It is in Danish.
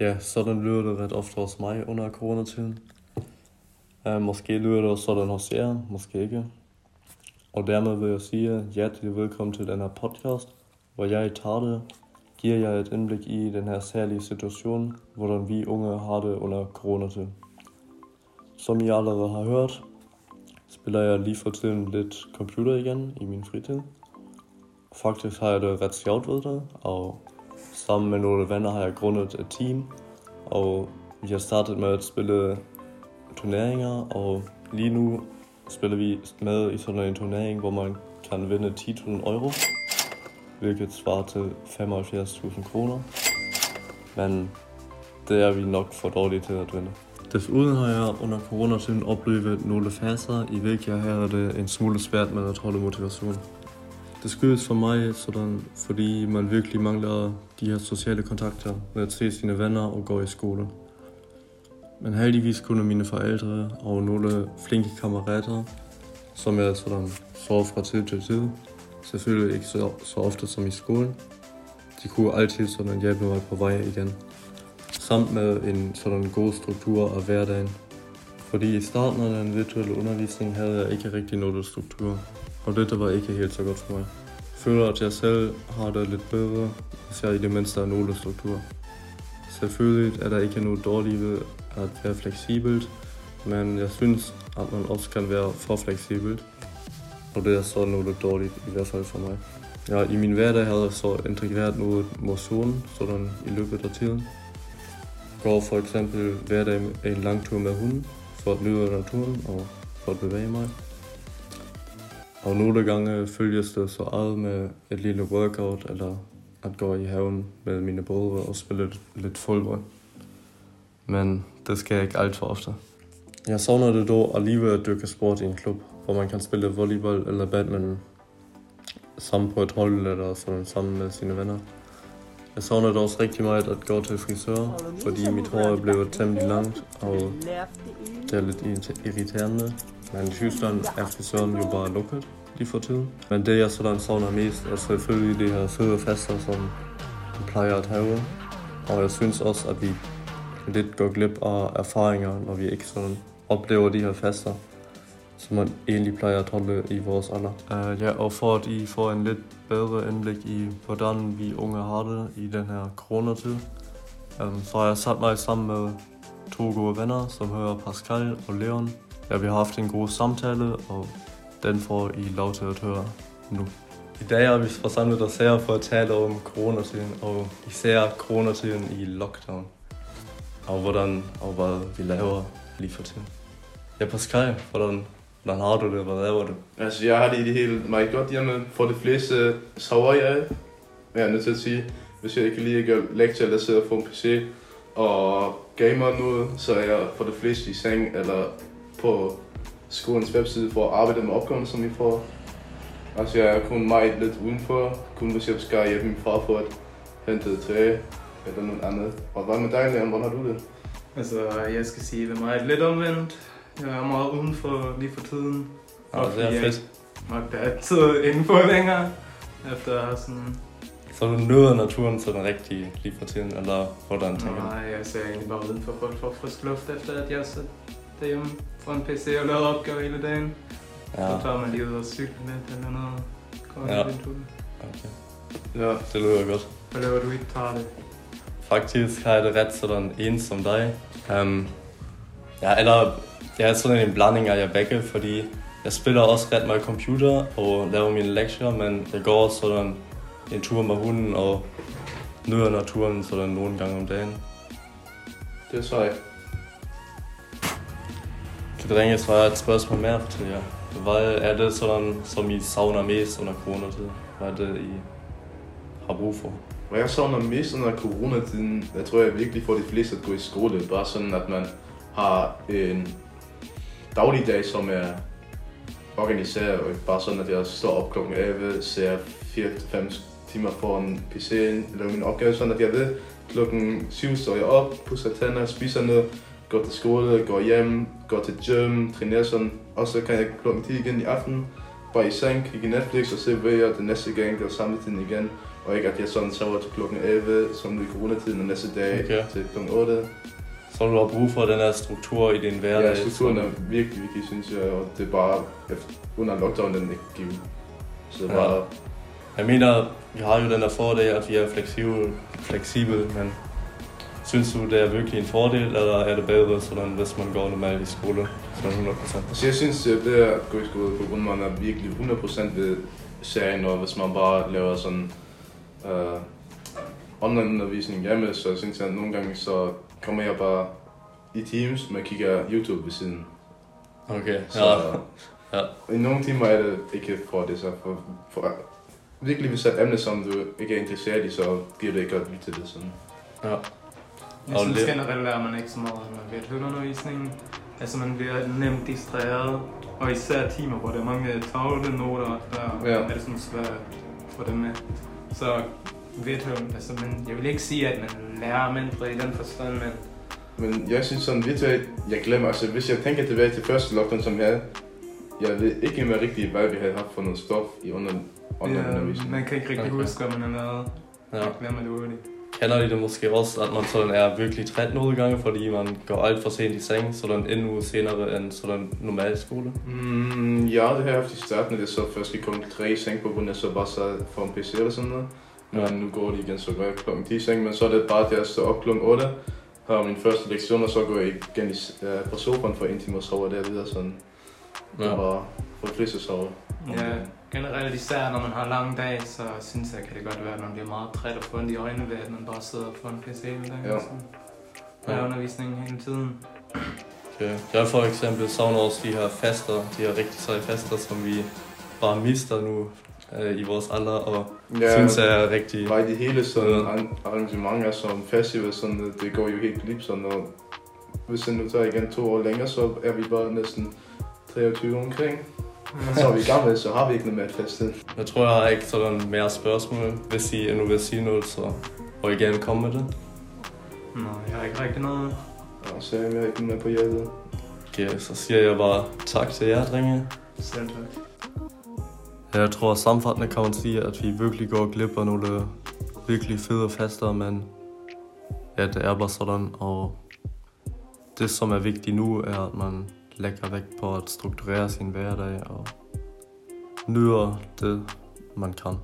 Ja, sådan lyder det ret ofte hos mig under coronatiden. Uh, måske lyder det også sådan hos jer, måske ikke. Og dermed vil jeg sige hjertelig velkommen til den her podcast, hvor jeg i Tarte giver jer et indblik i den her særlige situation, hvordan vi unge har det under coronatiden. Som I allerede har hørt, spiller jeg lige for tiden lidt computer igen i min fritid. Faktisk har jeg det ret sjovt ved det, og sammen med nogle venner har jeg grundet et team, og vi har startet med at spille turneringer, og lige nu spiller vi med i sådan en turnering, hvor man kan vinde 10.000 euro, hvilket svarer til 75.000 kroner. Men det er vi nok for dårlige til at vinde. Desuden har jeg under coronatiden oplevet nogle faser, i hvilke jeg havde det en smule svært med at holde motivation. Det skyldes for mig sådan, fordi man virkelig mangler de her sociale kontakter med at se sine venner og gå i skole. Men heldigvis kunne mine forældre og nogle flinke kammerater, som jeg sådan så fra tid til tid, selvfølgelig ikke så, så ofte som i skolen, de kunne altid sådan hjælpe mig på vej igen. Samt med en sådan god struktur af hverdagen. Fordi i starten af den virtuelle undervisning havde jeg ikke rigtig noget struktur, og dette var ikke helt så godt for mig. Jeg føler, at jeg selv har det lidt bedre, hvis jeg i det mindste har nogle struktur. Selvfølgelig er der ikke noget dårligt ved at være fleksibelt, men jeg synes, at man også kan være for fleksibelt. Og det er så noget dårligt, i hvert fald for mig. Ja, I min hverdag havde jeg så integreret noget motion sådan i løbet af tiden. Går for eksempel hver dag en lang tur med hunden, for at nyde naturen og for at bevæge mig. Og nogle gange følges det så ad med et lille workout, eller at gå i haven med mine brødre og spille lidt, lidt fodbold. Men det skal jeg ikke alt for ofte. Jeg savner det dog alligevel at dykke sport i en klub, hvor man kan spille volleyball eller badminton sammen på et hold eller sådan sammen med sine venner. Jeg savner det også rigtig meget at gå til frisør, fordi mit hår er blevet temmelig langt, og det er lidt irriterende. Men i Tyskland er frisøren jo bare lukket lige for tiden. Men det jeg sådan savner mest er selvfølgelig de her fede fester, som vi plejer at have. Og jeg synes også, at vi lidt går glip af erfaringer, når vi ikke sådan oplever de her fester, som man egentlig plejer at holde i vores alder. Uh, ja, og for at I får en lidt bedre indblik i, hvordan vi unge har det i den her coronatid, um, så har jeg sat mig sammen med to gode venner, som hører Pascal og Leon. Ja, vi har haft en god samtale, og den får I lov til at høre nu. I dag er vi forsamlet os her for at tale om coronatiden, og især coronatiden i lockdown. Og hvordan og hvad vi laver lige for tiden. Ja, Pascal, hvordan, hvordan har du det? Hvad laver du? Altså, jeg har det i det hele meget godt hjemme. For de fleste sover jeg, jeg er nødt til at sige. Hvis jeg ikke lige gør lektier eller sidder på en PC og gamer nu, så er jeg for det fleste i seng eller på skolens webside for at arbejde med opgaven, som vi får. Altså, jeg er kun meget lidt udenfor. Kun hvis jeg skal hjælpe min far for at hente træ eller noget andet. Og hvad med dig, Leon? Hvordan har du det? Altså, jeg skal sige det meget lidt omvendt. Jeg er meget udenfor lige for tiden. Ja, det er fedt. Nok da altid indenfor længere. Efter sådan... Så du nyder naturen sådan rigtig lige for tiden, eller hvordan tænker du? Nej, jeg ser egentlig bare udenfor for at få frisk luft, efter at jeg sidder derhjemme foran PC og lavet opgaver hele dagen. Ja. Så tager man lige ud og cykler lidt eller noget. Kommer Ja. en. Okay. Ja, det lyder godt. Hvad laver du i Tarte? Faktisk har jeg det ret sådan ens som dig. Um, ja, eller jeg er sådan en blanding af jer begge, fordi jeg spiller også ret meget computer og laver mine lektier, men jeg går også sådan en tur med hunden og nyder naturen sådan nogle gange om dagen. Det er sejt. Så drenge, så har jeg et spørgsmål mere til jer. Hvad er det sådan, som I savner mest under coronatiden? Hvad er det, I har brug for? Hvad jeg savner mest under coronatiden, jeg tror jeg virkelig for de fleste at gå i skole. Bare sådan, at man har en dagligdag, som er organiseret, og ikke bare sådan, at jeg står op klokken 11, ser 4-5 timer foran PC'en, laver min opgave, sådan at jeg ved, klokken 7 står jeg op, pusser tænder, spiser noget, går til skole, går hjem, går til gym, trænerer sådan, og så kan jeg klokken 10 igen i aften, bare i seng, kigge Netflix og se VR den næste gang, er samme tiden igen. Og ikke at jeg sådan sover til klokken 11, som i coronatiden, og næste dag Okay. til klokken 8. Så du har brug for den her struktur i din hverdag. Ja, strukturen er virkelig vigtig, synes jeg, og det er bare under lockdown, den ikke givet. Så det er Ja. bare, Jeg mener, vi har jo den der fordel, at vi er fleksibel, fleksibel men synes du, det er virkelig en fordel, eller er det bedre, sådan, hvis man går normalt i skole? Sådan 100%. Altså jeg synes, det er at gå i skole på grund af, at man er virkelig 100% ved serien, og hvis man bare laver sådan uh, online undervisning hjemme, så synes jeg, at nogle gange så kommer jeg bare i Teams, men kigger YouTube ved siden. Okay, Så ja. ja. i nogle timer er det ikke for det, så for, for virkelig hvis det er et emne, som du ikke er interesseret i, så giver det ikke godt vide til det sådan. ja. Jeg Og synes det- generelt lærer man ikke så meget, når man ved undervisningen. Altså man bliver nemt distraheret, og især timer, hvor der er mange tavle noter, der Ja. er det sådan svært at få det med. Så virtuelt, altså man, jeg vil ikke sige, at man lærer mindre i den forstand, men Men jeg synes sådan virtuelt, jeg glemmer, altså hvis jeg tænker tilbage til første lockdown, som jeg havde, jeg ved ikke mere rigtigt, hvad vi havde haft for noget stof i under, online ja, man kan ikke rigtig Okay. huske, hvad man har været. ja. Jeg glemmer det hurtigt. Kender I det måske også, at man sådan er virkelig træt nogle gange, fordi man går alt for sent i seng, sådan en uge senere end sådan normal skole? Mm, ja, det har jeg haft i starten, at jeg så først lige kom tre i seng på grund af, så bare sad for en PC eller sådan noget. Men Ja. nu går det igen, så går jeg klokken 10 i seng, men så er det bare, at jeg står op klokken 8, har min første lektion, og så går jeg igen i, uh, på sofaen for en time og sover der videre sådan. Ja. Bare for de fleste sover. Ja, generelt især når man har lange dage, så synes jeg, kan det godt være, at man bliver meget træt og får ondt i øjnene ved, at man bare sidder på en PC hele dagen. Ja. Så. Ja. undervisning hele tiden. Okay. Jeg for eksempel savner også de her faster, de her rigtig seje faster, som vi bare mister nu øh, i vores alder, og ja, synes jeg er rigtig... I det hele sådan Ja. arran- arrangementer som festival, sådan, det går jo helt glip, sådan, og hvis det nu tager igen to år længere, så er vi bare næsten 23 omkring. Og så er vi gamle, så har vi ikke noget med at feste. Jeg tror, jeg har ikke sådan mere spørgsmål, hvis I endnu vil sige noget, så og I gerne komme med det. Nå, jeg har ikke rigtig noget. Og så er jeg ikke med på hjertet. Okay, så siger jeg bare tak til jer, drenge. Selv tak. Jeg tror at sammenfattende kan man sige, at vi virkelig går glip af nogle øh, virkelig fede fester, men ja, det er bare sådan, og det som er vigtigt nu, er at man lægger vægt på at strukturere sin hverdag og nyder det, man kan.